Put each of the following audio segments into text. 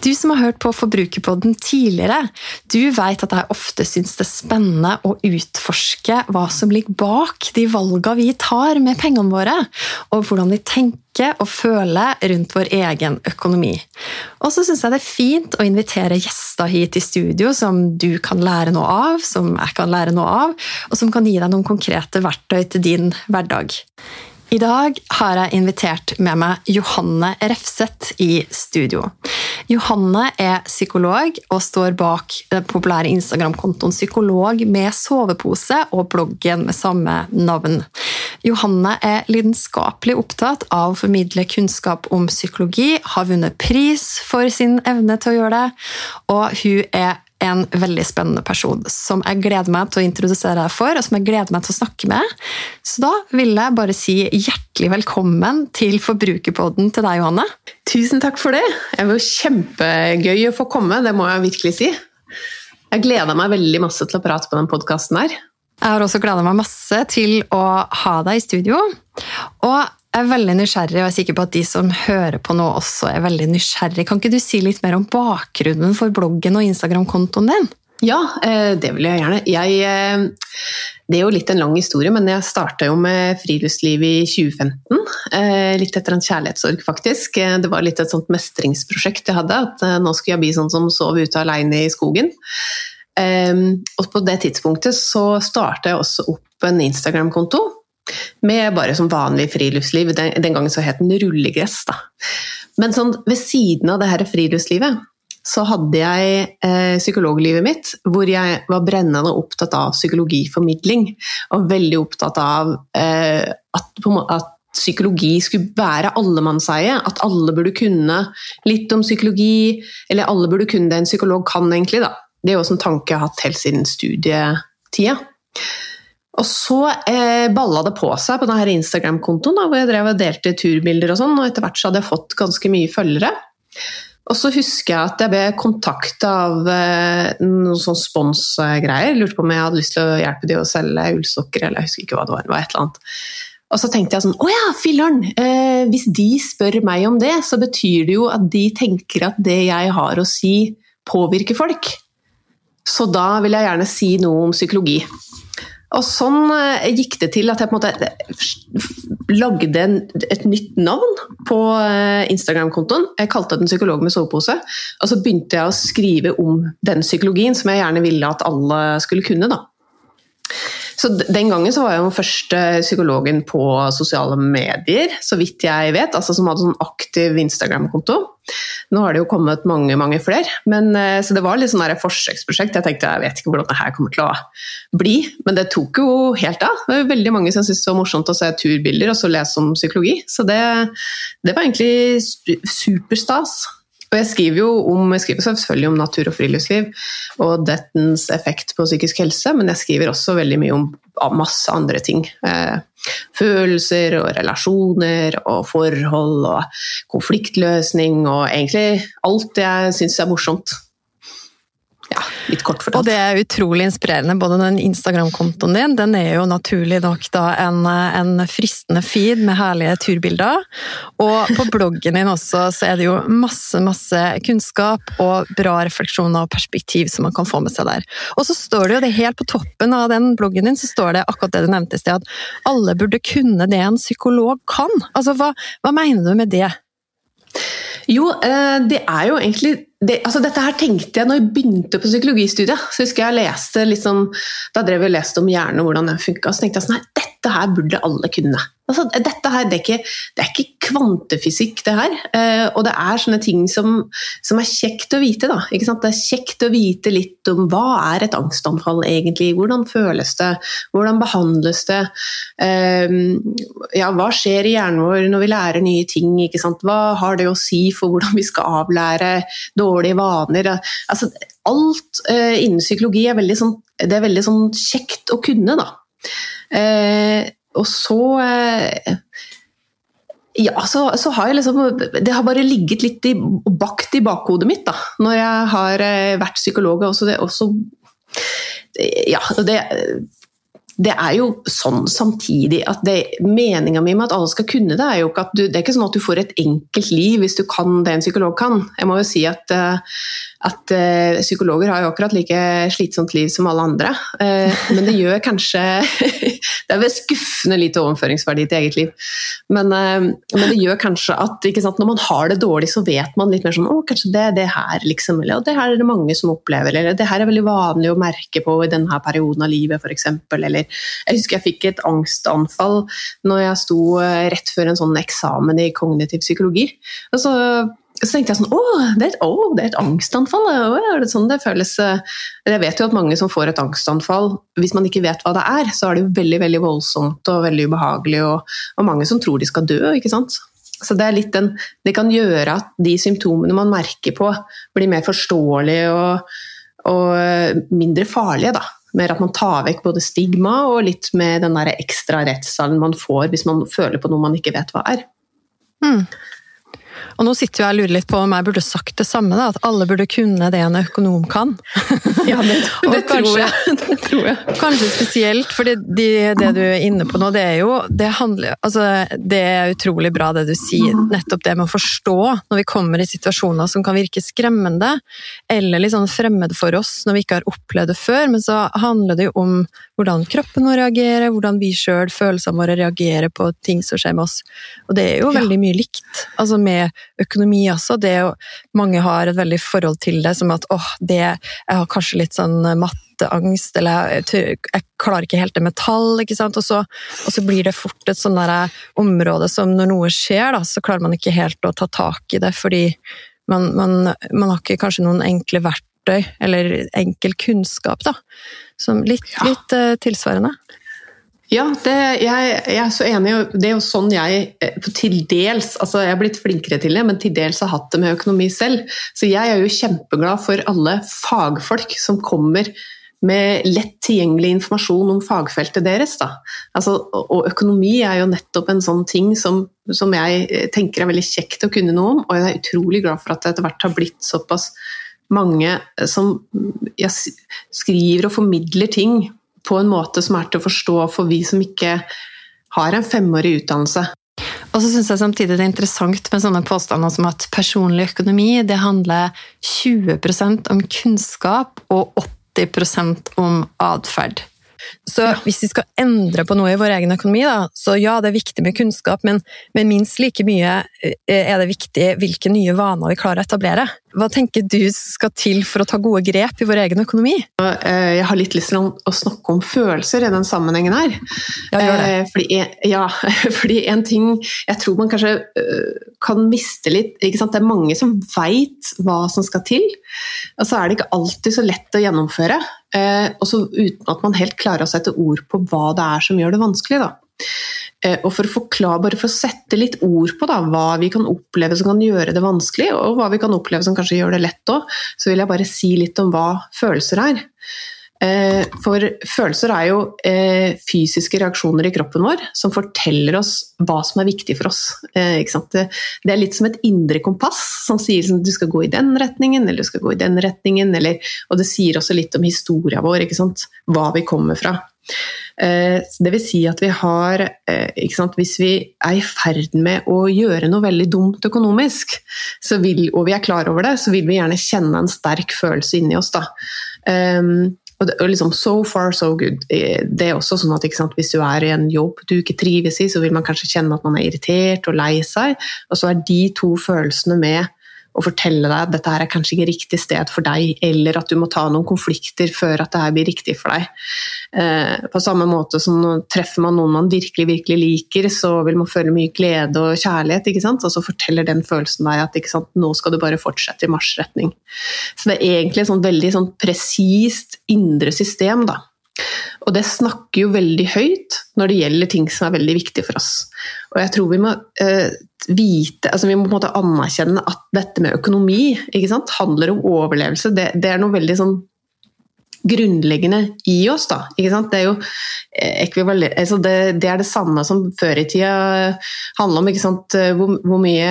Du som har hørt på Forbrukerpodden tidligere, du vet at jeg ofte syns det er spennende å utforske hva som ligger bak de valgene vi tar med pengene våre, og hvordan vi tenker og føler rundt vår egen økonomi. Og så syns jeg det er fint å invitere gjester hit i studio som du kan lære noe av, som jeg kan lære noe av, og som kan gi deg noen konkrete verktøy til din hverdag. I dag har jeg invitert med meg Johanne Refseth i studio. Johanne er psykolog og står bak den populære Instagram-kontoen Psykolog med sovepose og bloggen med samme navn. Johanne er lidenskapelig opptatt av å formidle kunnskap om psykologi, har vunnet pris for sin evne til å gjøre det, og hun er en veldig spennende person som jeg gleder meg til å introdusere deg for, og som jeg gleder meg til å snakke med. Så da vil jeg bare si hjertelig velkommen til Forbrukerpodden til deg, Johanne. Tusen takk for det. Det var kjempegøy å få komme, det må jeg virkelig si. Jeg gleder meg veldig masse til å prate på den podkasten her. Jeg har også gleda meg masse til å ha deg i studio. Og jeg er veldig nysgjerrig, og jeg er sikker på at de som hører på nå også er veldig nysgjerrig. Kan ikke du si litt mer om bakgrunnen for bloggen og Instagram-kontoen din? Ja, eh, det vil jeg gjerne. Jeg, eh, det er jo litt en lang historie, men jeg starta jo med friluftsliv i 2015. Eh, litt etter en kjærlighetssorg, faktisk. Det var litt et sånt mestringsprosjekt jeg hadde. At nå skulle jeg bli sånn som sov ute aleine i skogen. Og på det tidspunktet så starta jeg også opp en Instagram-konto med bare som vanlig friluftsliv. Den, den gangen så het den rullegress. Da. Men sånn, ved siden av det her friluftslivet så hadde jeg eh, psykologlivet mitt, hvor jeg var brennende opptatt av psykologiformidling. Og veldig opptatt av eh, at, at, psykologi skulle være allemannseie. At alle burde kunne litt om psykologi, eller alle burde kunne det en psykolog kan, egentlig. Da. Det er jo også en tanke jeg har hatt helt siden studietida. Og så eh, balla det på seg på denne Instagram-kontoen, hvor jeg drev og delte turbilder og sånn, og etter hvert så hadde jeg fått ganske mye følgere. Og så husker jeg at jeg ble kontakta av eh, noen sånn sponsgreier. Lurte på om jeg hadde lyst til å hjelpe de å selge ullsokker, eller jeg husker ikke hva det var. det var et eller annet. Og så tenkte jeg sånn Å ja, filler'n! Eh, hvis de spør meg om det, så betyr det jo at de tenker at det jeg har å si, påvirker folk. Så da vil jeg gjerne si noe om psykologi. Og sånn eh, gikk det til at jeg på en måte lagde lagde et nytt navn på eh, Instagram-kontoen. Jeg kalte den 'Psykolog med sovepose'. Og så begynte jeg å skrive om den psykologien som jeg gjerne ville at alle skulle kunne. da. Så Den gangen så var jeg den første psykologen på sosiale medier, så vidt jeg vet, altså som hadde sånn aktiv Instagram-konto. Nå har det jo kommet mange mange flere, eh, så det var litt sånn et forsøksprosjekt. Jeg tenkte jeg vet ikke hvordan det her kommer til å bli, men det tok jo helt av. Det var veldig mange som syntes det var morsomt å se turbilder og så lese om psykologi. Så det, det var egentlig superstas. Og jeg skriver jo om, jeg skriver selvfølgelig om natur og friluftsliv og dettens effekt på psykisk helse, men jeg skriver også veldig mye om masse andre ting. Eh, følelser og relasjoner og forhold og konfliktløsning og egentlig alt jeg syns er morsomt ja, litt kort fortalt. Og det er utrolig inspirerende. Både den Instagram-kontoen din den er jo naturlig nok da en, en, fristende feed med herlige turbilder. Og på bloggen din også så er det jo masse masse kunnskap og bra refleksjoner og perspektiv som man kan få med seg der. Og så står det jo det helt på toppen av den bloggen din så står det akkurat det du nevnte i sted, at alle burde kunne det en psykolog kan. Altså, hva, hva mener du med det? Jo, eh, det er jo egentlig det, altså dette her tenkte jeg når jeg begynte på psykologistudiet. så husker jeg leste liksom, Da drev jeg og leste om hjernen og hvordan den funka. Så tenkte jeg sånn, nei, dette her burde alle kunne. Altså, dette her, det er, ikke, det er ikke kvantefysikk, det her. Eh, og det er sånne ting som, som er kjekt å vite. Da, det er kjekt å vite litt om hva er et angstanfall egentlig? Hvordan føles det? Hvordan behandles det? Eh, ja, hva skjer i hjernen vår når vi lærer nye ting? Hva har det å si for hvordan vi skal avlære dårlige vaner. Altså, alt eh, innen psykologi er veldig, sånn, det er veldig sånn kjekt å kunne, da. Uh, og så uh, ja, så, så, har jeg liksom Det har bare ligget litt i, bakt i bakhodet mitt da, når jeg har vært psykolog. Også det, også, ja, det, det er jo sånn samtidig at meninga mi med at alle skal kunne det, er jo ikke at du, det er ikke sånn at du får et enkelt liv hvis du kan det en psykolog kan. Jeg må jo si at uh, at uh, psykologer har jo akkurat like slitsomt liv som alle andre. Uh, men det gjør kanskje Det er vel skuffende lite overføringsverdi til eget liv. Men, uh, men det gjør kanskje at sant, når man har det dårlig, så vet man litt mer sånn Å, kanskje det er det her, liksom. Eller det her er det mange som opplever. Eller det her er veldig vanlig å merke på i denne perioden av livet, f.eks. Eller jeg husker jeg fikk et angstanfall når jeg sto rett før en sånn eksamen i kognitiv psykologi. Og så så tenkte jeg sånn Å, det er et, å, det er et angstanfall! Å, er det sånn det føles? Jeg vet jo at mange som får et angstanfall, hvis man ikke vet hva det er, så er det jo veldig veldig voldsomt og veldig ubehagelig, og, og mange som tror de skal dø. ikke sant? Så det, den, det kan gjøre at de symptomene man merker på, blir mer forståelige og, og mindre farlige. da. Mer at man tar vekk både stigma og litt med den der ekstra rettssalen man får hvis man føler på noe man ikke vet hva er. Mm. Og nå sitter jeg og lurer litt på om jeg burde sagt det samme, da, at alle burde kunne det en økonom kan. Ja, det, det, tror jeg. det, tror jeg. Kanskje spesielt, for det, det, du er inne på nå, det er jo det, handler, altså, det er utrolig bra det du sier. Mm. Nettopp det med å forstå når vi kommer i situasjoner som kan virke skremmende, eller litt sånn fremmed for oss når vi ikke har opplevd det før. Men så handler det jo om hvordan kroppen vår reagerer, hvordan vi sjøl, følelsene våre, reagerer på ting som skjer med oss. Og det er jo veldig mye likt. Altså med økonomi også. Det jo, mange har et veldig forhold til det som at åh, det Jeg har kanskje litt sånn matteangst, eller jeg, jeg klarer ikke helt det med tall, ikke sant. Og så, og så blir det fort et sånn der område som når noe skjer, da, så klarer man ikke helt å ta tak i det, fordi man, man, man har ikke kanskje noen enkle verktøy eller enkel kunnskap, da. Som litt, ja. litt uh, tilsvarende. Ja, det, jeg, jeg, er så enig. Det er jo sånn jeg eh, til dels altså Jeg er blitt flinkere til det, men til dels har hatt det med økonomi selv. Så jeg er jo kjempeglad for alle fagfolk som kommer med lett tilgjengelig informasjon om fagfeltet deres. Altså, og økonomi er jo nettopp en sånn ting som, som, jeg eh, tenker er veldig kjekt å kunne noe om, og jeg er utrolig glad for at det etter hvert har blitt såpass mange som ja, skriver og formidler ting på en måte som er til å forstå for vi som ikke har en femårig utdannelse. Og så syns jeg samtidig det er interessant med sånne påstander som at personlig økonomi det handler 20% om kunnskap og 80% om atferd. Så ja. hvis vi skal endre på noe i vår egen økonomi, da, så ja, det er viktig med kunnskap, men, men, minst like mye eh, er det viktig hvilke nye vaner vi klarer å etablere. Hva tenker du skal til for å ta gode grep i vår egen økonomi? Eh, jeg har litt lyst til å snakke om følelser i den sammenhengen her. Ja, gjør det. Eh, fordi, ja, fordi en ting jeg tror man kanskje kan miste litt Det er mange som veit hva som skal til, og så er det ikke alltid så lett å gjennomføre. Også uten at man helt klarer å sette ord på hva det er som gjør det vanskelig. Da. Eh, og for å forklare, bare for å sette litt ord på da, hva vi kan oppleve som kan gjøre det vanskelig, og hva vi kan oppleve som kanskje gjør det lett òg, så vil jeg bare si litt om hva følelser er. Eh, for følelser er jo eh, fysiske reaksjoner i kroppen vår som forteller oss hva som er viktig for oss. Det er litt som et indre kompass som sier at du skal gå i den retningen eller du skal gå i den retningen. Og det sier også litt om historia vår, hva vi kommer fra. Eh, det vil si at vi har eh, sant, Hvis vi er i ferd med å gjøre noe veldig dumt økonomisk, vil, og vi er klar over det, så vil vi gjerne kjenne en sterk følelse inni oss. Da. Um, og, det, liksom, So far, so good. Eh, det er også sånn at sant, Hvis du er i en jobb du ikke trives i, så vil man kanskje kjenne at man er irritert og lei seg. Og så er de to følelsene med og fortelle deg at dette her er kanskje ikke riktig sted for deg, eller at du må ta noen konflikter før at det her blir riktig for deg. Eh, på samme måte som treffer man noen man virkelig virkelig liker, så vil man føle mye glede og kjærlighet, ikke sant? og så forteller den følelsen deg at ikke sant, nå skal du bare fortsette i marsjretning. Så det er egentlig et sånn veldig sånn presist indre system. da. Og det snakker jo veldig høyt når det gjelder ting som er veldig viktige for oss. Og jeg tror vi må eh, vite, altså vi må på en måte anerkjenne at dette med økonomi handler om overlevelse. Det, det, er noe veldig sånn grunnleggende i oss. Da, det er jo eh, altså det, det, er det samme som før i tida handla om hvor, hvor mye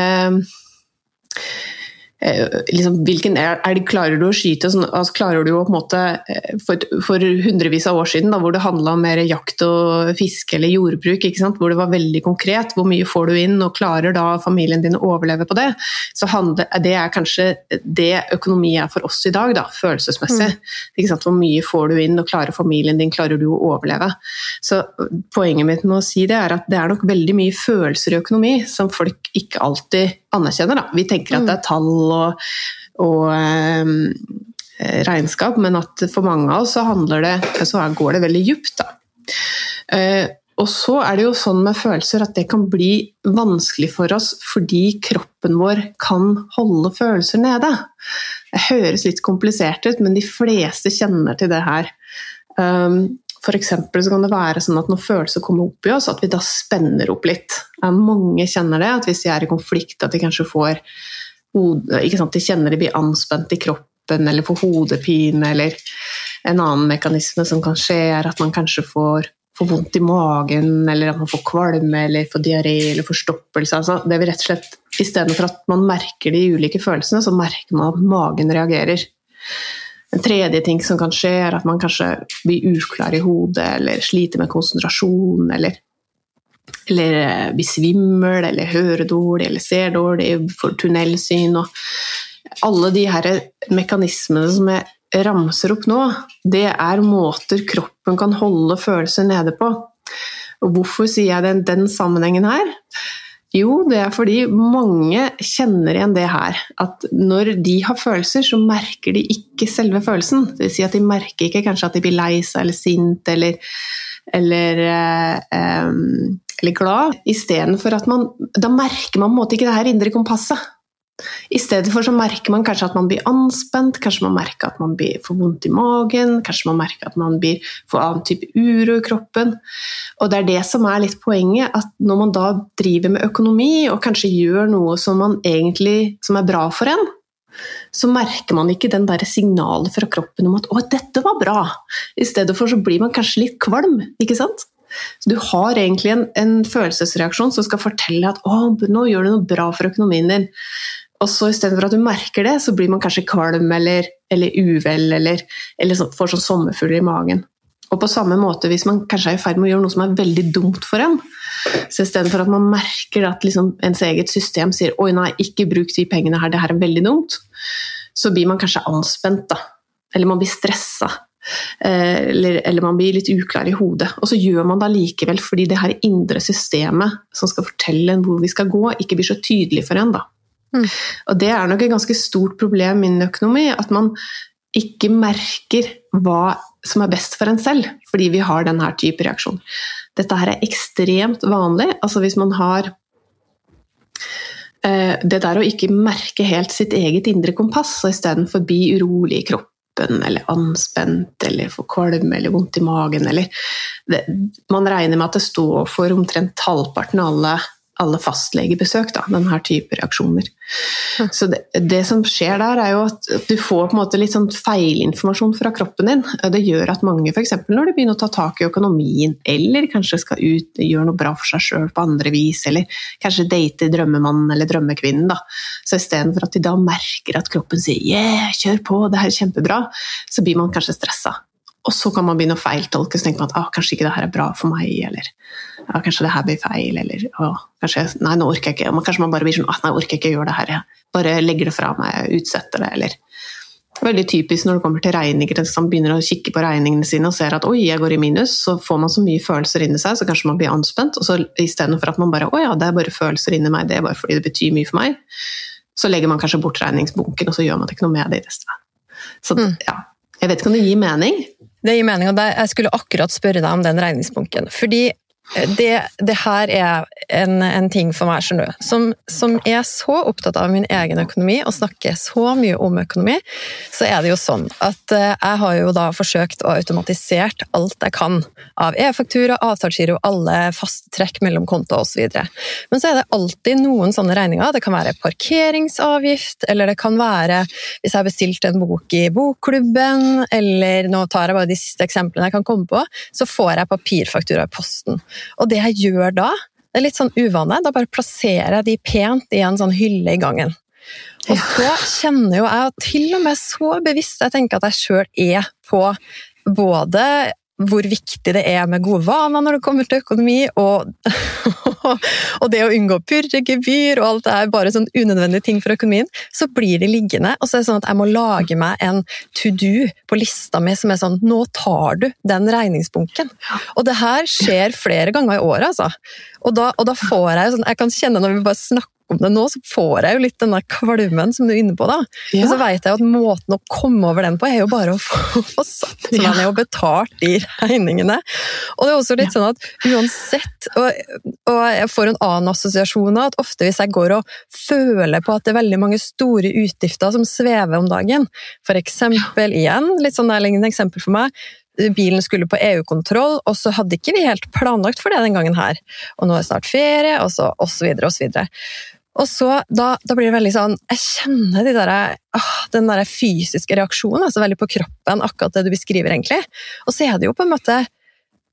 liksom, hvilken elg klarer du å skyte? Sånn, altså, klarer du å på en måte, eh, for, for hundrevis av år siden, da, hvor det handla om mer jakt og fiske eller jordbruk, hvor det var veldig konkret, hvor mye får du inn, og klarer da familien din å overleve på det? Så handler, det er kanskje det økonomi er for oss i dag, da, følelsesmessig. Mm. Hvor mye får du inn, og klarer familien din, klarer du å overleve? Så Poenget mitt med å si det er at det er nok veldig mye følelser i økonomi som folk ikke alltid anerkjenner. Da. Vi tenker at det er tall og, og um, regnskap, men at for mange av oss så, det, så går det veldig djupt. Uh, og så er det jo sånn med følelser at det kan bli vanskelig for oss fordi kroppen vår kan holde følelser nede. Det høres litt komplisert ut, men de fleste kjenner til det her. Um, F.eks. så kan det være sånn at når følelser kommer opp i oss, at vi da spenner opp litt. Mange kjenner det, at hvis de er i konflikt, at de kanskje får ikke sant, De kjenner de blir anspent i kroppen eller får hodepine, eller en annen mekanisme som kan skje, er at man kanskje får, får vondt i magen, eller at man får kvalme, eller får diaré eller forstoppelse. Altså, det vil rett og slett, Istedenfor at man merker de ulike følelsene, så merker man at magen reagerer. En tredje ting som kan skje, er at man kanskje blir uklar i hodet, eller sliter med konsentrasjon, eller, eller eh, blir svimmel, eller hører dårlig, eller ser dårlig, får tunnelsyn. Og alle de her mekanismene som jeg ramser opp nå, det er måter kroppen kan holde følelser nede på. Og hvorfor sier jeg den, den sammenhengen her? Jo, det er fordi mange kjenner igjen det her. At når de har følelser, så merker de ikke selve følelsen. Det vil si at de merker ikke kanskje at de blir lei seg eller sint eller, eller, eh, eller glad. Istedenfor at man Da merker man på en måte ikke det her indre kompasset. I stedet for så merker man kanskje at man blir anspent, kanskje man merker at man blir får vondt i magen, kanskje man merker at man blir, får annen type uro i kroppen. Og det er det som er litt poenget, at når man da driver med økonomi og kanskje gjør noe som, egentlig, som er bra for en, så merker man ikke den der signalet fra kroppen om at 'å, dette var bra'. I stedet for så blir man kanskje litt kvalm. ikke sant? Så Du har egentlig en, en følelsesreaksjon som skal fortelle at 'å, nå gjør du noe bra for økonomien din'. Og så istedenfor at du merker det, så blir man kanskje kvalm eller, eller uvel eller, eller så, får sånn sommerfugler i magen. Og på samme måte hvis man kanskje er i ferd med å gjøre noe som er veldig dumt for en, så istedenfor at man merker at liksom ens eget system sier 'oi, nei, ikke bruk de pengene her, det her er veldig dumt', så blir man kanskje anspent, da. Eller man blir stressa. Eh, eller, eller, man blir litt uklar i hodet. Og så gjør man det likevel fordi det her indre systemet som skal fortelle en hvor vi skal gå, ikke blir så tydelig for en. da. Mm. Og det er nok et ganske stort problem innen økonomi, at man ikke merker hva som er best for en selv, fordi vi har denne type reaksjon. Dette her er ekstremt vanlig. altså hvis man har eh, det der å ikke merke helt sitt eget indre kompass, og istedenfor bli urolig i kroppen eller anspent eller få kvalm, eller vondt i magen eller det, Man regner med at det står for omtrent halvparten av alle alle fastlegebesøk, da, denne type reaksjoner. Så det, det, som skjer der, er jo at du får på en måte litt sånn feilinformasjon fra kroppen din. Det gjør at mange, f.eks. når de begynner å ta tak i økonomien, eller kanskje skal ut gjøre noe bra for seg sjøl på andre vis, eller kanskje date drømmemannen eller drømmekvinnen, da. Så istedenfor at de da merker at kroppen sier 'yeah, kjør på, det her er kjempebra', så blir man kanskje stressa. Og så kan man begynne å feiltolke og tenke man at ah, kanskje ikke det her er bra for meg, eller ah, kanskje det her blir feil, eller ah, kanskje nei, nå orker jeg ikke. Kanskje man bare blir sånn ah, nei, orker jeg ikke gjøre det her, jeg bare legger det fra meg, utsetter det, eller Veldig typisk når det kommer til regninger, at man begynner å kikke på regningene sine og ser at oi, jeg går i minus, så får man så mye følelser inni seg, så kanskje man blir anspent. Og så istedenfor at man bare å ja, det er bare følelser inni meg, det er bare fordi det betyr mye for meg, så legger man kanskje bort regningsbunken, og så gjør man ikke noe med det i resten. Så mm. ja, jeg vet ikke om det gir mening, det gir mening, og jeg skulle akkurat spørre deg om den regningsbunken. Fordi det, det her er en, en, ting for meg, skjønner du. Som, som, er så opptatt av min egen økonomi og snakker så mye om økonomi, så er det jo sånn at eh, jeg har jo da forsøkt å automatisert alt jeg kan av e-faktura, avtalsgiro, alle faste trekk mellom konto osv. Men så er det alltid noen sånne regninger. Det kan være parkeringsavgift, eller det kan være hvis jeg har bestilt en bok i bokklubben, eller nå tar jeg bare de siste eksemplene jeg kan komme på, så får jeg papirfaktura i posten. Og det jeg gjør da, det er litt sånn uvane, da bare plasserer jeg de pent i en sånn hylle i gangen. Og så kjenner jo jeg til og med så bevisst jeg tenker at jeg sjøl er på både hvor viktig det er med gode vaner når det kommer til økonomi, og, og det å unngå purregebyr og alt det er bare sånn unødvendige ting for økonomien, så blir det liggende. Og så er det sånn at jeg må lage meg en to do på lista mi som er sånn Nå tar du den regningsbunken. Og det her skjer flere ganger i året, altså. Og da, og da får jeg sånn Jeg kan kjenne når vi bare snakker om det nå, så får jeg jo litt denne kvalmen som du er inne på. da. Ja. Og så vet jeg at måten å komme over den på, er jo bare å få, få satt meg ned og betalt de regningene. Og det er også litt ja. sånn at uansett og, og, jeg får en annen assosiasjon at ofte hvis jeg går og føler på at det er veldig mange store utgifter som svever om dagen, for eksempel igjen, litt sånn nærliggende eksempel for meg, bilen skulle på EU-kontroll, og så hadde ikke vi helt planlagt for det den gangen her. Og nå er det snart ferie, og så, og så videre og så videre. Og så, da, da, blir det veldig sånn Jeg kjenner de der, åh, den der fysiske reaksjonen altså veldig på kroppen, akkurat det du beskriver, egentlig. Og så er det jo på en måte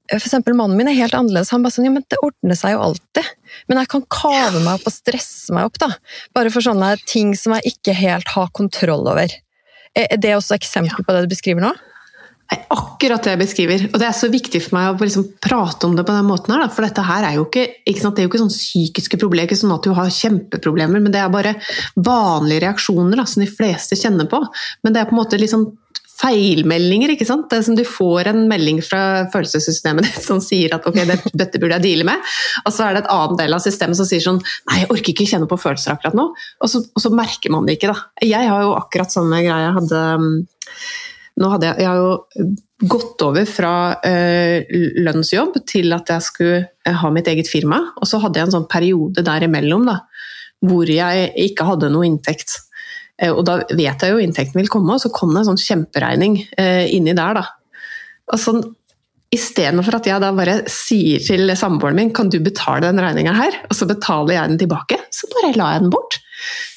for eksempel Mannen min er helt annerledes. Han bare sånn, ja, men Det ordner seg jo alltid. Men jeg kan kave meg opp og stresse meg opp. da. Bare for sånne ting som jeg ikke helt har kontroll over. Er det også eksempel på det du beskriver nå? Akkurat det jeg beskriver. Og det er så viktig for meg å liksom prate om det på den måten her. For dette her er jo ikke, ikke det er jo ikke sånn psykiske problemer, ikke sånn at du har kjempeproblemer, men det er bare vanlige reaksjoner da, som de fleste kjenner på. Men det er på en måte sånn feilmeldinger. ikke sant? Det er som Du får en melding fra følelsessystemet ditt som sier at ok, det, dette burde jeg deale med, og så er det et annet del av systemet som sier sånn nei, jeg orker ikke kjenne på følelser akkurat nå, og så, og så merker man det ikke. da. Jeg har jo akkurat samme greie. Jeg hadde nå hadde jeg, jeg har jo gått over fra øh, lønnsjobb til at jeg skulle eh, ha mitt eget firma. Og så hadde jeg en sånn periode derimellom da, hvor jeg ikke hadde noe inntekt. Eh, og da vet jeg jo inntekten vil komme, og så kom det en sånn kjemperegning inni der. da. Og sånn, Istedenfor at jeg da bare sier til samboeren min kan du betale den regninga her, og så betaler jeg den tilbake, så bare la jeg den bort.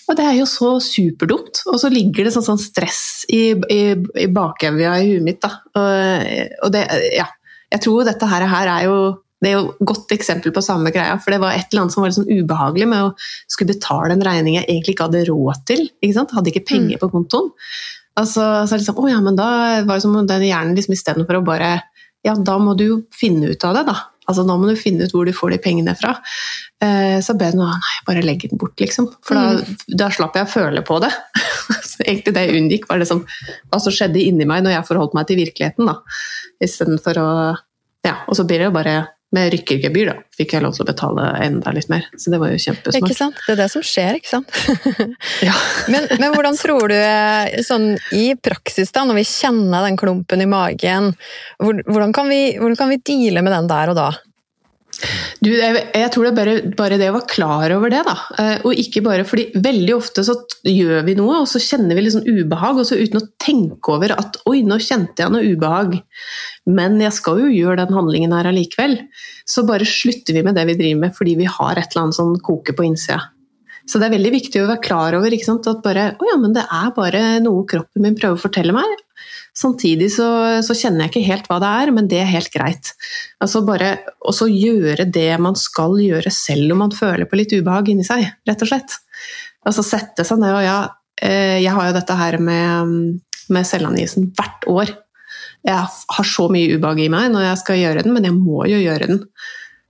Og det er jo så superdumt. Og så ligger det sånn, sånn stress i, i, i bakevja i huet mitt. Da. Og, og det, ja. Jeg tror dette her, her er jo det er jo et godt eksempel på samme greia, for det var et eller annet som var litt sånn ubehagelig med å skulle betale en regning jeg egentlig ikke hadde råd til. Ikke sant? Hadde ikke penger mm. på kontoen. Altså, så liksom, å ja, men da var det som den hjernen liksom istedenfor å bare Ja, da må du jo finne ut av det, da. Altså, nå må du finne ut hvor du får de pengene fra. Eh, så ber hun nei, bare legge den bort, liksom. For da, mm. da slapp jeg å føle på det. så egentlig det jeg unngikk, var det hva som skjedde inni meg når jeg forholdt meg til virkeligheten. da. Istedenfor å Ja, og så blir det jo bare med rykkergebyr da, fikk jeg lov til å betale enda litt mer. Så det var jo kjempesmart. Ikke sant? Det er det som skjer, ikke sant? ja. men, men, hvordan tror du, eh, sånn i praksis, da, når vi kjenner den klumpen i magen, hvordan kan vi, hvordan kan vi deale med den der og da? Du, jeg, jeg, tror det er bare, bare, det å være klar over det, da. Eh, og ikke bare fordi veldig ofte så gjør vi noe, og så kjenner vi litt sånn ubehag, og så uten å tenke over at oi, nå kjente jeg noe ubehag, men jeg skal jo gjøre den handlingen her allikevel. Så bare slutter vi med det vi driver med fordi vi har et eller annet sånn koke på innsida. Så det er veldig viktig å være klar over at bare, å ja, men det er bare noe kroppen min prøver å fortelle meg. Samtidig så, så, kjenner jeg ikke helt hva det er, men det er helt greit. Altså bare å gjøre det man skal gjøre selv om man føler på litt ubehag inni seg, rett og slett. Altså sette seg ned og ja, eh, jeg har jo dette her med, med selvangivelsen hvert år. Jeg har så mye ubehag i meg når jeg skal gjøre den, men jeg må jo gjøre den.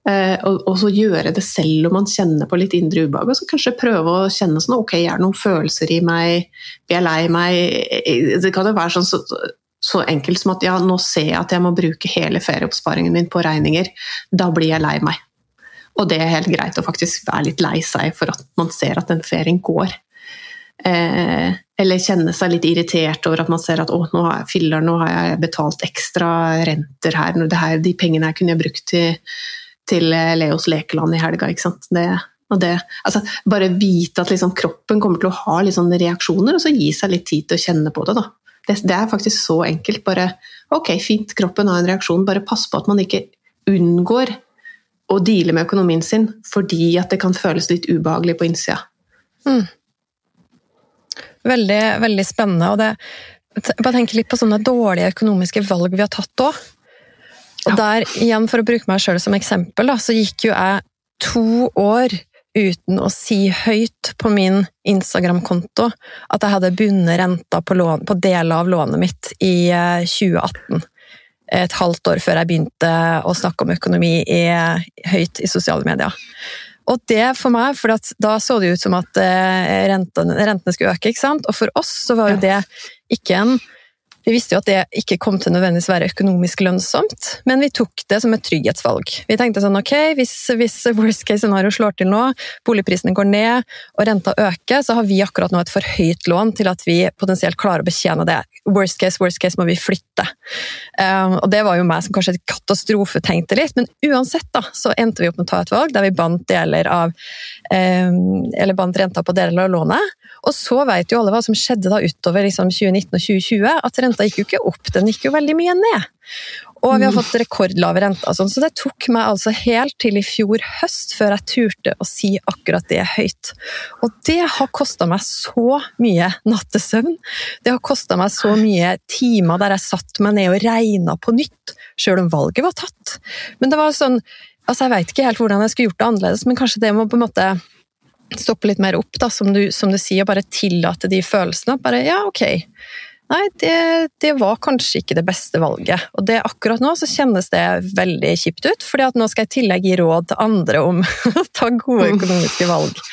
Eh, og, så gjøre det selv om man kjenner på litt indre ubehag. Og så kanskje prøve å kjenne sånn Ok, er det noen følelser i meg? Blir jeg lei meg? Det kan jo være sånn så, så, enkelt som at ja, nå ser jeg at jeg må bruke hele ferieoppsparingen min på regninger. Da blir jeg lei meg. Og det er helt greit å faktisk være litt lei seg for at man ser at den ferien går. Eh, eller kjenne seg litt irritert over at man ser at å, nå har jeg, filler, nå har jeg betalt ekstra renter her, her de pengene her kunne jeg brukt til til Leos lekeland i helga. ikke sant? Det, det, altså, bare vite at liksom, kroppen kommer til å ha sånne reaksjoner, og så gi seg litt tid til å kjenne på det. da. Det, det, er faktisk så enkelt. Bare ok, fint, kroppen har en reaksjon, bare pass på at man ikke unngår å deale med økonomien sin fordi at det kan føles litt ubehagelig på innsida. Mm. Veldig, veldig spennende. og det bare tenker litt på sånne dårlige økonomiske valg vi har tatt òg. Og der, igjen for å bruke meg sjøl som eksempel, da, så gikk jo jeg to år uten å si høyt på min Instagram-konto at jeg hadde bundet renta på, lån, på deler av lånet mitt i 2018. Eh, Et halvt år før jeg begynte å snakke om økonomi i, høyt i sosiale medier. Og det for meg, for da så det ut som at eh, rentene, rentene skulle øke, ikke sant? og for oss så var jo det ikke en vi visste jo at det ikke kom til nødvendigvis være økonomisk lønnsomt, men vi tok det som et trygghetsvalg. Vi tenkte sånn ok, hvis, hvis worst case scenario slår til nå, boligprisene går ned og renta øker, så har vi akkurat nå et for høyt lån til at vi potensielt klarer å betjene det. Worst case, worst case må vi flytte. Um, og det var jo meg som kanskje et katastrofe tenkte litt, men uansett da, så endte vi opp med å ta et valg der vi bandt deler av um, eller bandt renta på deler av lånet. Og så vet jo alle hva som skjedde da utover liksom 2019 og 2020, at renta gikk jo ikke opp, den gikk jo veldig mye ned. Og vi har fått rekordlave renter, sånn, så det tok meg altså helt til i fjor høst før jeg turte å si akkurat det høyt. Og det har kosta meg så mye nattesøvn. Det har kosta meg så mye timer der jeg satte meg ned og regna på nytt, sjøl om valget var tatt. Men det var sånn Altså, jeg veit ikke helt hvordan jeg skulle gjort det annerledes, men kanskje det må på en måte stoppe litt mer opp, da, som du, som du sier, bare tillate de følelsene. Bare ja, ok. Nei, det, det, var kanskje ikke det beste valget. Og det, akkurat nå så kjennes det veldig kjipt ut, fordi at nå skal jeg i tillegg gi råd til andre om å ta gode økonomiske valg.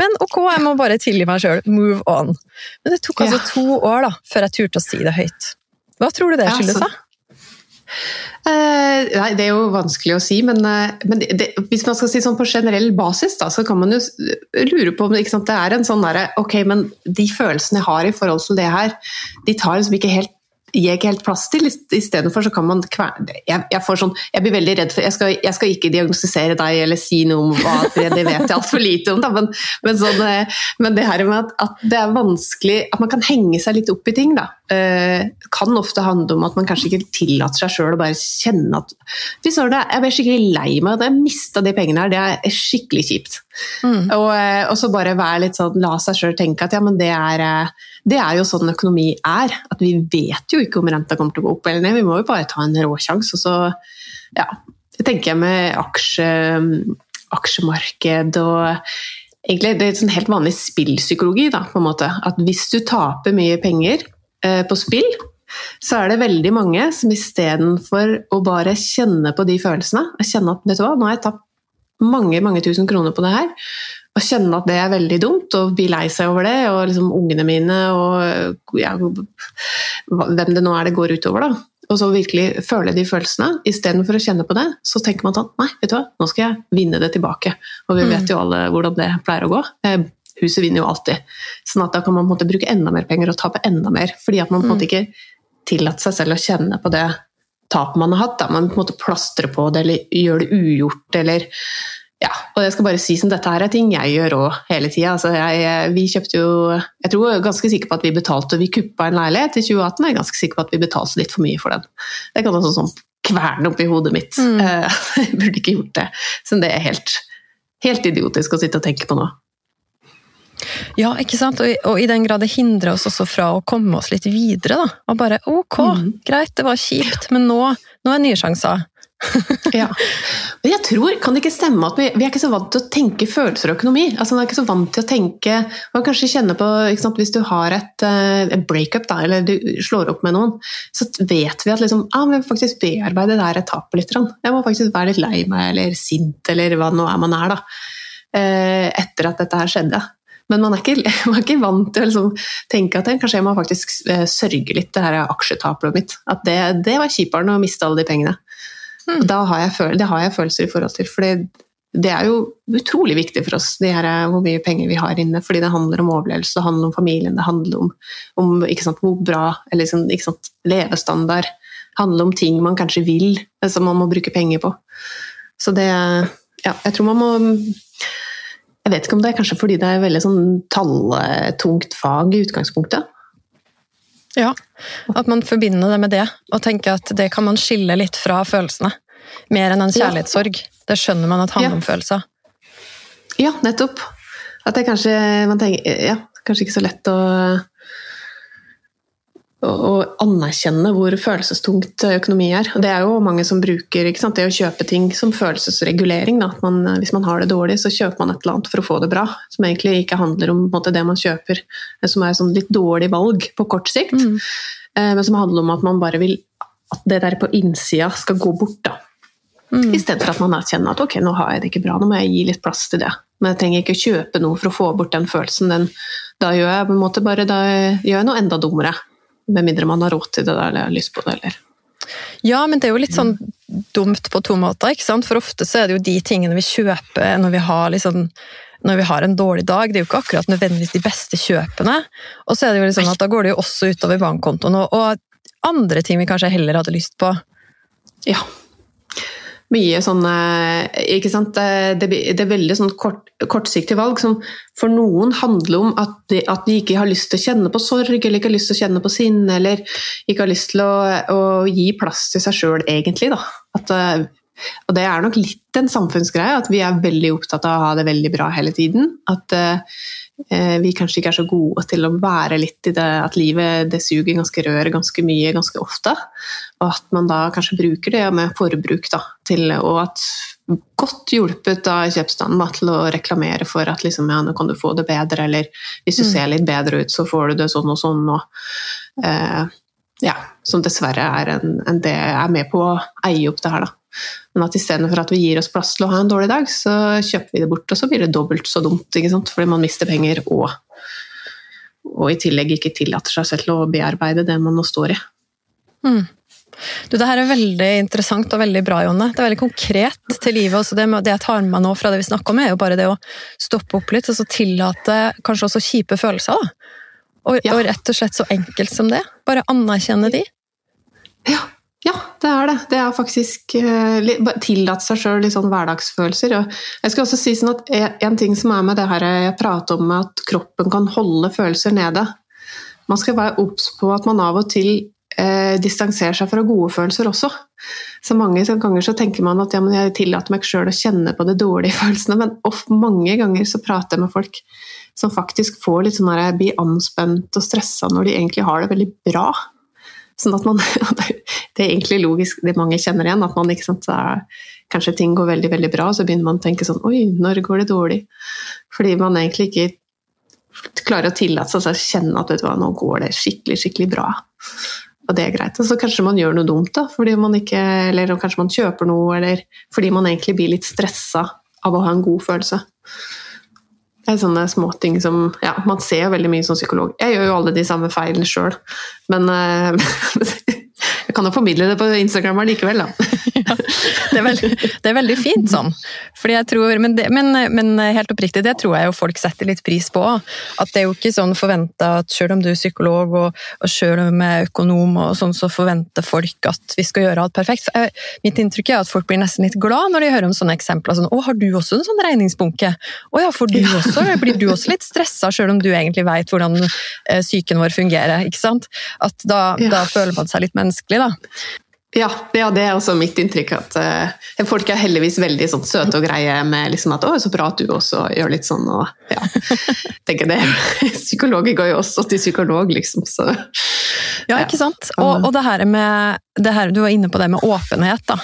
Men ok, jeg må bare tilgi meg sjøl. Move on. Men det tok altså to år da, før jeg turte å si det høyt. Hva tror du det skyldes, da? Uh, nei, Det er jo vanskelig å si, men, uh, men det, det, hvis man skal si sånn på generell basis, da, så kan man jo lure på om det er en sånn derre Ok, men de følelsene jeg har i forhold til det her, de tar liksom ikke helt gir ikke helt plass til. Istedenfor så kan man kverne jeg, jeg, sånn, jeg, blir veldig redd for jeg skal, jeg skal, ikke diagnostisere deg eller si noe om hva det vet jeg altfor lite om. Da, men, men, sånn, eh, men, det her med at, at, det er vanskelig At man kan henge seg litt opp i ting, da. Uh, kan ofte handle om at man kanskje ikke tillater seg sjøl å bare kjenne at Fy søren, jeg ble skikkelig lei meg at jeg mista de pengene her. Det er skikkelig kjipt. Mm. Og, eh, og, så bare være litt sånn, la seg sjøl tenke at ja, men det er det er jo sånn økonomi er. At vi vet jo ikke om renta kommer til å gå opp eller ned. Vi må jo bare ta en råsjanse. Og så ja, tenker jeg med aksje, aksjemarked og egentlig Det er sånn helt vanlig spillpsykologi. Da, på en måte. At hvis du taper mye penger eh, på spill, så er det veldig mange som istedenfor å bare kjenne på de følelsene, kjenne at vet du hva, nå har jeg tapt mange mange tusen kroner på det her, og kjenne at det er veldig dumt, og bli lei seg over det, og liksom ungene mine og ja, hvem det nå er det går utover, da. Og så virkelig føle de følelsene. Istedenfor å kjenne på det, så tenker man sånn Nei, vet du hva, nå skal jeg vinne det tilbake. Og vi vet mm. jo alle hvordan det pleier å gå. Huset vinner jo alltid. Sånn at da kan man på en bruke enda mer penger og tape enda mer. Fordi at man på en måte mm. ikke tillater seg selv å kjenne på det tapet man har hatt. Da. Man på en måte plastrer på det eller gjør det ugjort eller ja, og jeg skal bare si som dette her er ting jeg gjør òg hele tida. Altså vi kjøpte jo Jeg tror jeg er ganske sikker på at vi betalte Vi kuppa en leilighet i 2018, jeg er ganske sikker på at vi betalte litt for mye for den. Det kan også sånn kverne i hodet mitt. Mm. Jeg burde ikke gjort det. Så det er helt, helt idiotisk å sitte og tenke på nå. Ja, ikke sant? Og, og, i den grad det hindrer oss også fra å komme oss litt videre. da. Og bare ok, mm. greit, det var kjipt, men nå, nå er nye sjanser ja. Men jeg tror, kan det ikke stemme at vi, vi, er ikke så vant til å tenke følelser og økonomi. Altså, man er ikke så vant til å tenke Man kanskje kjenner på sant, Hvis du har et, uh, et breakup, da, eller du slår opp med noen, så vet vi at liksom, ah, vi faktisk bearbeider det her tapet litt. Jeg må faktisk være litt lei meg eller sint, eller hva nå er man er, da. Uh, etter at dette her skjedde. Men man er ikke, man er ikke vant til å liksom tenke at kanskje jeg må faktisk uh, sørge litt, det her aksjetapet mitt. At det, det var kjipere å miste alle de pengene. Mm. Har jeg, det har jeg følelser i forhold til. For det er jo utrolig viktig for oss her, hvor mye penger vi har inne. Fordi det handler om overlevelse, det handler om familien, det handler om, om sant, hvor bra eller sant, sant, levestandard. Det handler om ting man kanskje vil, som man må bruke penger på. Så det Ja, jeg tror man må Jeg vet ikke om det er kanskje fordi det er veldig sånn talltungt fag i utgangspunktet. Ja, at man forbinder det med det, og tenker at det kan man skille litt fra følelsene. Mer enn en kjærlighetssorg. Det skjønner man at handler om følelser. Ja, nettopp. At det kanskje man tenker, ja, kanskje ikke så lett å, å, anerkjenne hvor følelsestungt økonomi er. Og det er jo mange som bruker det å kjøpe ting som følelsesregulering. Man, hvis man har det dårlig, så kjøper man et eller annet for å få det bra. Som egentlig ikke handler om måte, det man kjøper, som er sånn litt dårlig valg på kort sikt. Mm. Eh, men som handler om at man bare vil at det der på innsida skal gå bort. da. Mm. For at man erkjenner at ok, nå har jeg det ikke bra, nå må jeg gi litt plass til det. Men jeg trenger ikke kjøpe noe for å få bort den følelsen. Den, da gjør jeg på en måte bare da gjør jeg noe enda dummere. Med mindre man har råd til det eller har lyst på det. eller... Ja, men det er jo litt sånn dumt på to måter. ikke sant? For ofte så er det jo de tingene vi kjøper når vi har liksom når vi har en dårlig dag. Det er jo ikke akkurat nødvendigvis de beste kjøpene. Og så er det jo liksom at da går det jo også utover bankkontoen og, og andre ting vi kanskje heller hadde lyst på. Ja, mye sånne ikke sant? Det, det er veldig sånn kort, kortsiktige valg som for noen handler om at de, at de, ikke har lyst til å kjenne på sorg, eller ikke har lyst til å kjenne på sinne, eller ikke har lyst til å, å gi plass til seg sjøl, egentlig. Da. At, og det er nok litt en samfunnsgreie, at vi er veldig opptatt av å ha det veldig bra hele tiden. At Eh, vi kanskje ikke er så gode til å være litt i det at livet det suger ganske røret ganske mye ganske ofte. Og at man da kanskje bruker det med forbruk da, til, og at godt hjulpet av kjøpstanden da, til å reklamere for at liksom, ja, nå kan du få det bedre, eller hvis du mm. ser litt bedre ut, så får du det sånn og sånn. Og, eh, ja, som dessverre er, en, en det er med på å eie opp det her. da. Men at istedenfor at vi gir oss plass til å ha en dårlig dag, så kjøper vi det bort, og så blir det dobbelt så dumt. Fordi man mister penger og, og i tillegg ikke tillater seg selv til å bearbeide det man nå står i. Mm. Du, det her er veldig interessant og veldig bra, Jonne. Det er veldig konkret til livet. Også det, det jeg tar med meg nå fra det vi snakker om, er jo bare det å stoppe opp litt og så tillate kanskje også kjipe følelser. da. Og, ja. og, rett og slett så enkelt som det. Bare anerkjenne de. Ja, ja, det er det. Det er faktisk uh, tillatt seg sjøl litt sånn hverdagsfølelser. Og jeg skal også si sånn at En ting som er med det her jeg prater om at kroppen kan holde følelser nede Man skal være obs på at man av og til uh, distanserer seg fra gode følelser også. Så mange ganger så tenker man at ja, jeg tillater meg sjøl å kjenne på de dårlige følelsene, men off, mange ganger så prater jeg med folk som faktisk får litt sånn her, blir anspent og stressa når de egentlig har det veldig bra. Sånn at man, Det er egentlig logisk, det mange kjenner igjen. at man ikke sant, er, Kanskje ting går veldig veldig bra, så begynner man å tenke sånn Oi, når går det dårlig? Fordi man egentlig ikke klarer å tillate seg å kjenne at vet du hva, nå går det skikkelig, skikkelig bra. Og det er greit. Så kanskje man gjør noe dumt, da, fordi man ikke, eller kanskje man kjøper noe, eller fordi man egentlig blir litt stressa av å ha en god følelse. Det er sånne småting som Ja, man ser jo veldig mye som psykolog. Jeg gjør jo alle de samme feilene sjøl, men uh, jeg kan jo formidle det på Instagram likevel, da. ja, det, er veldig, det, er veldig, fint sånn. Tror, men, det, men, men, helt oppriktig, det tror jeg jo folk setter litt pris på. At det er jo ikke sånn forventa at selv om du er psykolog og, og selv om jeg er økonom, og sånn, så forventer folk at vi skal gjøre alt perfekt. Jeg, mitt inntrykk er at folk blir nesten litt glad når de hører om sånne eksempler. Sånn, 'Å, har du også en sånn regningsbunke?' 'Å ja, får du også?' Blir du også litt stressa, selv om du egentlig vet hvordan eh, psyken vår fungerer? ikke sant? At da, ja. da føler man seg litt menneskelig da. Ja, ja, det er også mitt inntrykk. at uh, Folk er heldigvis veldig sånn, søte og greie med liksom, at 'å, så bra at du også gjør litt sånn'. og ja, tenker det. Psykologer går jo også til psykolog, liksom. Så, ja, ikke sant. Og, og det her med her, Du var inne på det med åpenhet. da.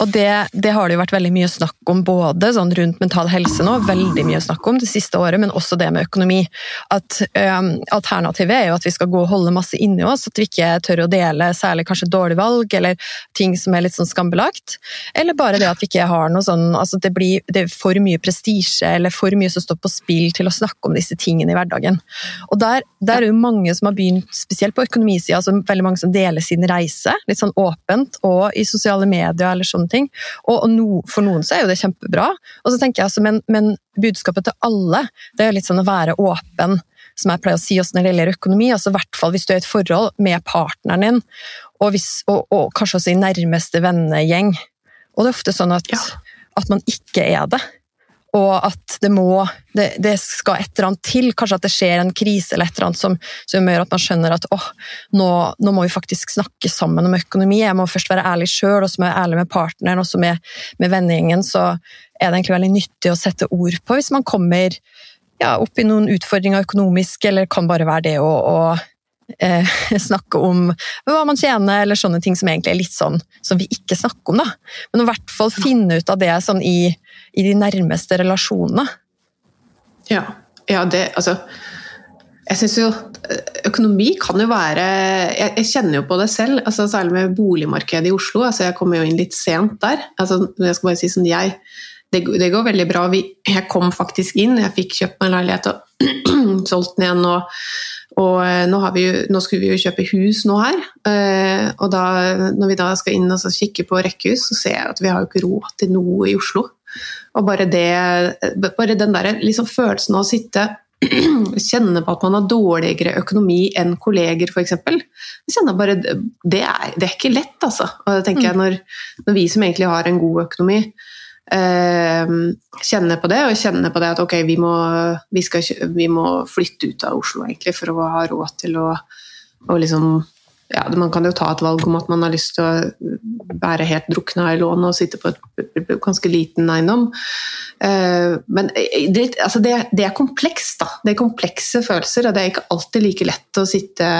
Og det, det, har det jo vært veldig mye snakk om både sånn rundt mental helse nå, veldig mye snakk om det siste året, men også det med økonomi. At um, Alternativet er jo at vi skal gå og holde masse inni oss, at vi ikke tør å dele særlig kanskje dårlig valg eller ting som er litt sånn skambelagt. Eller bare det at vi ikke har noe sånn altså det, blir, det er for mye prestisje eller for mye som står på spill til å snakke om disse tingene i hverdagen. Og der, der er jo mange som har begynt, spesielt på økonomisida, altså veldig mange som deler sin reise. litt sånn sånn åpent og i sosiale medier eller sånne ting. Og, og no, for noen så er jo det kjempebra. Og så tenker jeg altså, men, men budskapet til alle det er litt sånn å være åpen, som jeg pleier å si også når det gjelder økonomi. altså i hvert fall Hvis du er i et forhold med partneren din, og, hvis, og, og kanskje også i nærmeste vennegjeng. Og det er ofte sånn at ja. at man ikke er det. Og at det må det, det, skal et eller annet til. Kanskje at det skjer en krise eller et eller annet som, som gjør at man skjønner at åh, nå, nå, må vi faktisk snakke sammen om økonomi. Jeg må først være ærlig sjøl, og så må jeg være ærlig med partneren, og så med, med vennegjengen. Så er det egentlig veldig nyttig å sette ord på hvis man kommer ja, opp i noen utfordringer økonomisk, eller kan bare være det å, å eh, snakke om hva man tjener, eller sånne ting som egentlig er litt sånn som vi ikke snakker om. da. Men i hvert fall finne ut av det sånn i, i de nærmeste relasjonene. Ja, ja det altså jeg synes jo Økonomi kan jo være Jeg, jeg kjenner jo på det selv, altså særlig med boligmarkedet i Oslo. altså Jeg kommer jo inn litt sent der. altså Jeg skal bare si sånn, jeg, det, det går veldig bra. Vi, jeg kom faktisk inn, jeg fikk kjøpt meg en leilighet og solgt den igjen. og og eh, nå, jo, nå, skulle vi jo kjøpe hus nå her, eh, og da, når vi da skal inn og kikke på rekkehus, så ser jeg at vi har jo ikke råd til noe i Oslo. Og bare, det, bare den der liksom følelsen av å sitte kjenne på at man har dårligere økonomi enn kolleger, f.eks. Det, det, er, det er ikke lett, altså. Og det tenker jeg mm. når, når vi som egentlig har en god økonomi, eh, kjenner på det, og kjenner på det at ok, vi må, vi, skal, vi må flytte ut av Oslo egentlig for å ha råd til å, å liksom ja, Man kan jo ta et valg om at man har lyst til å være helt drukna i lån og sitte på et ganske liten eiendom. Eh, men det, altså det, det, er komplekst, da. Det er komplekse følelser, og det er ikke alltid like lett å sitte,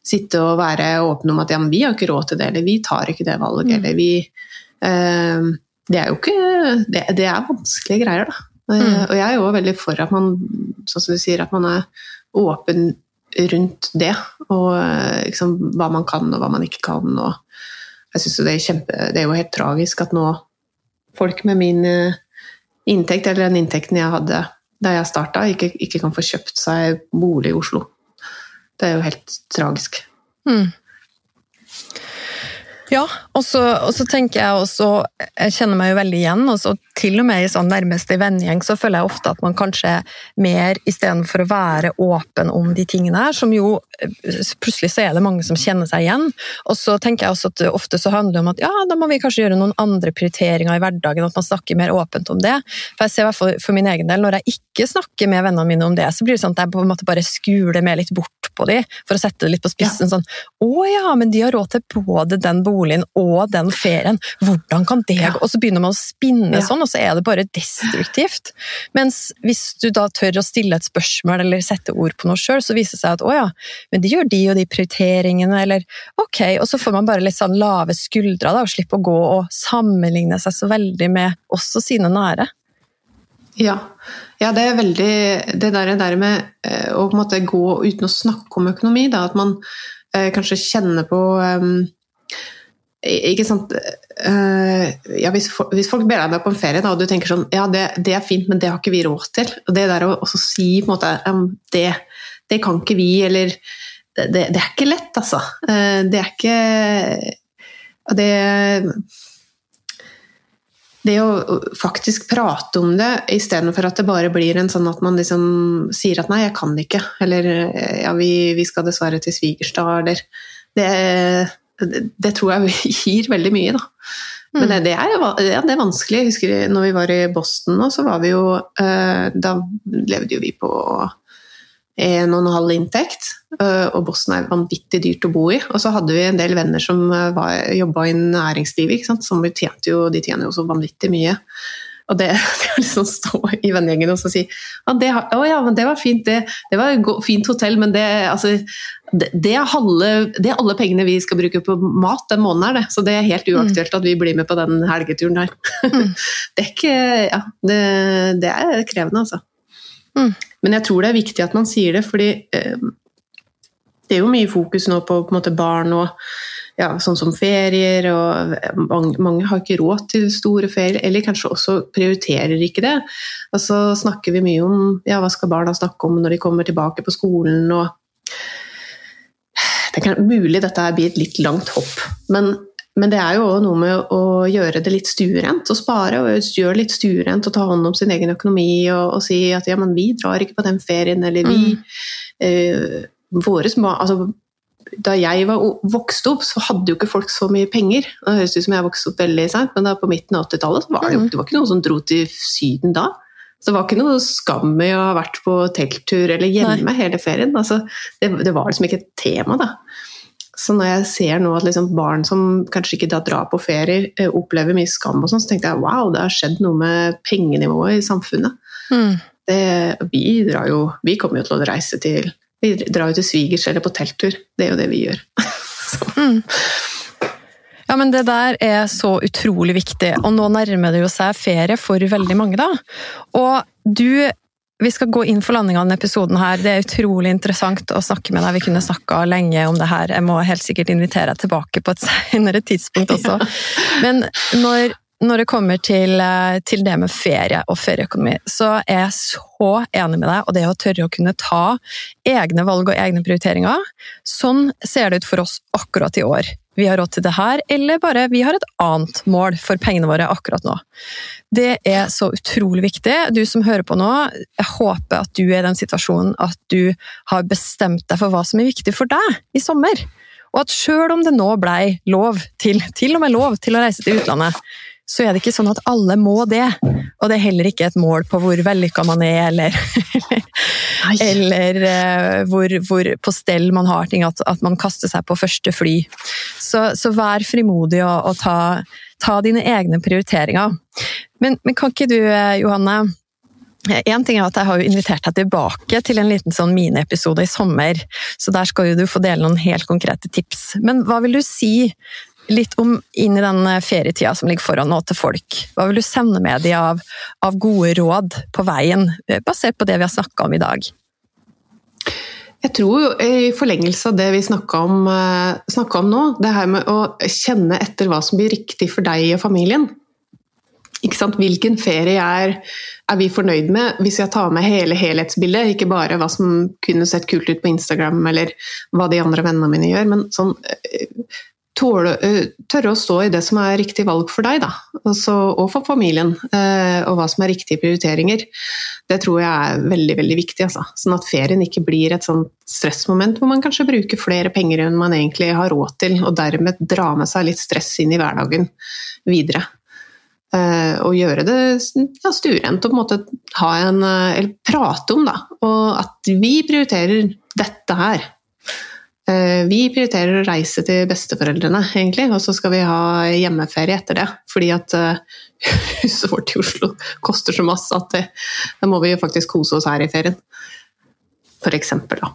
sitte og være åpen om at ja, vi har ikke råd til det, eller vi tar ikke det valget, mm. eller vi eh, det er jo ikke Det, det er vanskelige greier, da. Eh, mm. Og jeg er jo veldig for at man, sånn som du sier, at man er åpen rundt det. Og liksom, hva man kan og hva man ikke kan. Og jeg synes det er kjempe Det er jo helt tragisk at nå folk med min eh, inntekt, eller den inntekten jeg hadde da jeg starta, ikke, ikke, kan få kjøpt seg bolig i Oslo. Det er jo helt tragisk. Mm. Ja, og så, og så, tenker jeg også Jeg kjenner meg jo veldig igjen. og så Til og med i sånn nærmeste vennegjeng så føler jeg ofte at man kanskje mer istedenfor å være åpen om de tingene her, som jo Plutselig så er det mange som kjenner seg igjen. Og så tenker jeg også at ofte så handler det om at ja, da må vi kanskje gjøre noen andre prioriteringer i hverdagen, at man snakker mer åpent om det. For jeg ser i hvert fall for min egen del, når jeg ikke snakker med vennene mine om det, så blir det sånn at jeg på en måte bare skuler meg litt bort på dem, for å sette det litt på spissen. Ja. Sånn å ja, men de har råd til både den boligen boligen og den ferien. Hvordan kan det gå? Og så begynner man å spinne sånn, og så er det bare destruktivt. Mens hvis du da tør å stille et spørsmål eller sette ord på noe sjøl, så viser det seg at å ja, men de gjør de og de prioriteringene, eller ok, og så får man bare litt sånn lave skuldre da, og slippe å gå og sammenligne seg så veldig med oss og sine nære. Ja. ja, det er veldig Det der, der med eh, å gå uten å snakke om økonomi, da, at man eh, kanskje kjenner på um, ikke sant uh, ja, hvis, folk ber deg med på en ferie, da, og du tenker sånn Ja, det, det, er fint, men det har ikke vi råd til. Og det der å også si på en måte det, det, kan ikke vi, eller det, det, er ikke lett, altså. Uh, det er ikke Det det å faktisk prate om det istedenfor at det bare blir en sånn at man liksom sier at 'nei, jeg kan ikke', eller 'ja, vi, vi skal dessverre til Svigerstad', eller det, det tror jeg gir veldig mye, da. Men mm. det, det, er, ja, det er vanskelig. Jeg husker når vi var i Boston nå, så var vi jo eh, Da levde jo vi på en og en halv inntekt. Eh, og Boston er vanvittig dyrt å bo i. Og så hadde vi en del venner som uh, jobba i næringslivet, som tjente jo, de tjener jo så vanvittig mye. Og det, det å liksom stå i vennegjengen og si ja, det, å ja, men det var fint, det, det var et fint hotell, men det, altså, det, er halve, det, er alle pengene vi skal bruke på mat den måneden, er det. Så det er helt mm. uaktuelt at vi blir med på den helgeturen her. Mm. det er ikke Ja, det, er krevende, altså. Mm. Men jeg tror det er viktig at man sier det, fordi eh, det er jo mye fokus nå på, på måte, barn og ja, sånn som ferier, og mange, mange, har ikke råd til store ferier, eller kanskje også prioriterer ikke det. Og så snakker vi mye om ja, hva skal barna snakke om når de kommer tilbake på skolen, og Det er mulig dette blir et litt langt hopp, men, men det er jo også noe med å gjøre det litt stuerent, og spare og gjøre litt stuerent og ta hånd om sin egen økonomi og, og si at ja, men vi drar ikke på den ferien, eller vi mm. eh, våre små, altså, da jeg var vokste opp, så hadde jo ikke folk så mye penger. Det høres ut som jeg vokste opp veldig sent, men da på midten av 80-tallet var det, jo, mm. det var ikke noen som dro til Syden da. Så det var ikke noe skam i å ha vært på telttur eller hjemme Nei. hele ferien. Altså, det, det, var liksom ikke et tema, da. Så når jeg ser nå at liksom barn som kanskje ikke da drar på ferie, eh, opplever mye skam, og sånn, så tenkte jeg wow, det har skjedd noe med pengenivået i samfunnet. Mm. Det, vi, jo, vi kommer jo til å reise til Vi drar jo til svigers eller på telttur. Det er jo det vi gjør. mm. Ja, men Det der er så utrolig viktig, og nå nærmer det jo seg ferie for veldig mange. da. Og du vi skal gå inn for landinga av denne episoden. her. Det er utrolig interessant å snakke med deg. Vi kunne snakka lenge om det her. Jeg må helt sikkert invitere deg tilbake på et senere tidspunkt også. Men når, når det kommer til, eh, til, det med ferie og ferieøkonomi, så er jeg så enig med deg. Og det å tørre å kunne ta egne valg og egne prioriteringer. Sånn ser det ut for oss akkurat i år vi har råd til det her, eller bare vi har et annet mål for pengene våre akkurat nå. Det er så utrolig viktig. Du som hører på nå, jeg håper at du er i den situasjonen at du har bestemt deg for hva som er viktig for deg i sommer. Og at sjøl om det nå blei lov til, til og med lov til å reise til utlandet, så er det ikke sånn at alle må det. Og det er heller ikke et mål på hvor vellykka man er, eller, eller uh, hvor, hvor, på stell man har ting, at, at, man kaster seg på første fly. Så, så vær frimodig og, og ta, ta, dine egne prioriteringer. Men, men, kan ikke du, eh, Johanne en ting er at Jeg har invitert deg tilbake til en liten sånn miniepisode i sommer. så Der skal du få dele noen helt konkrete tips. Men hva vil du si litt om inn i den eh, ferietida som ligger foran nå til folk. Hva vil du sende med dem av, av gode råd på veien, eh, basert på det vi har snakka om i dag? Jeg tror i forlengelse av det vi snakka om, eh, om, nå, det her med å kjenne etter hva som blir riktig for deg og familien. Hvilken ferie er, er, vi fornøyd med hvis jeg tar med hele helhetsbildet? Ikke bare hva som kunne sett kult ut på Instagram eller hva de andre vennene mine gjør, men sånn tåle, eh, tørre å stå i det som er riktig valg for deg, da. Altså, og for familien. Eh, og hva som er riktige prioriteringer. Det tror jeg er veldig veldig viktig. Altså. Sånn at ferien ikke blir et sånt stressmoment hvor man kanskje bruker flere penger enn man egentlig har råd til, og dermed dra med seg litt stress inn i hverdagen videre. Uh, og gjøre det ja, stuerent og på en måte ha en, eller prate om, da. Og at vi prioriterer dette her. Eh, vi prioriterer å reise til besteforeldrene, egentlig, og så skal vi ha hjemmeferie etter det. Fordi at eh, huset vårt i Oslo koster så masse at det, da må vi jo faktisk kose oss her i ferien. For eksempel, da.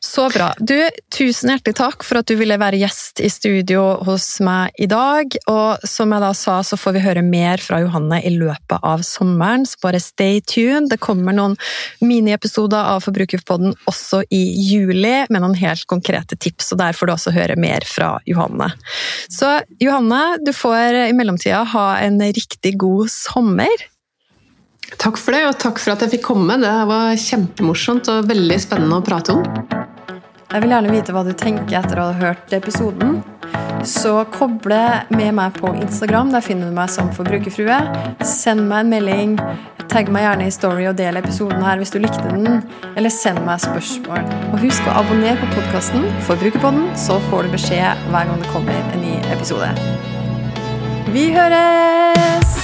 Så bra. Du, tusen hjertelig takk for at du ville være gjest i studio hos meg i dag. Og som jeg da sa, så får vi høre mer fra Johanne i løpet av sommeren, så bare stay tuned. Det kommer noen miniepisoder av Forbrukerpodden også i juli, med noen helt konkrete tips, og der får du også høre mer fra Johanne. Så Johanne, du får i mellomtida ha en riktig god sommer. Takk for det, og takk for at jeg fikk komme. Det var kjempemorsomt og veldig spennende å prate om. Jeg vil gjerne vite hva du tenker etter å ha hørt episoden. Så koble med meg på Instagram. Der finner du meg som forbrukerfrue. Send meg en melding. Tagg meg gjerne i Story og del episoden her hvis du likte den. Eller send meg spørsmål. Og husk å abonnere på podkasten Forbrukerpodden, så får du beskjed hver gang det kommer en ny episode. Vi høres!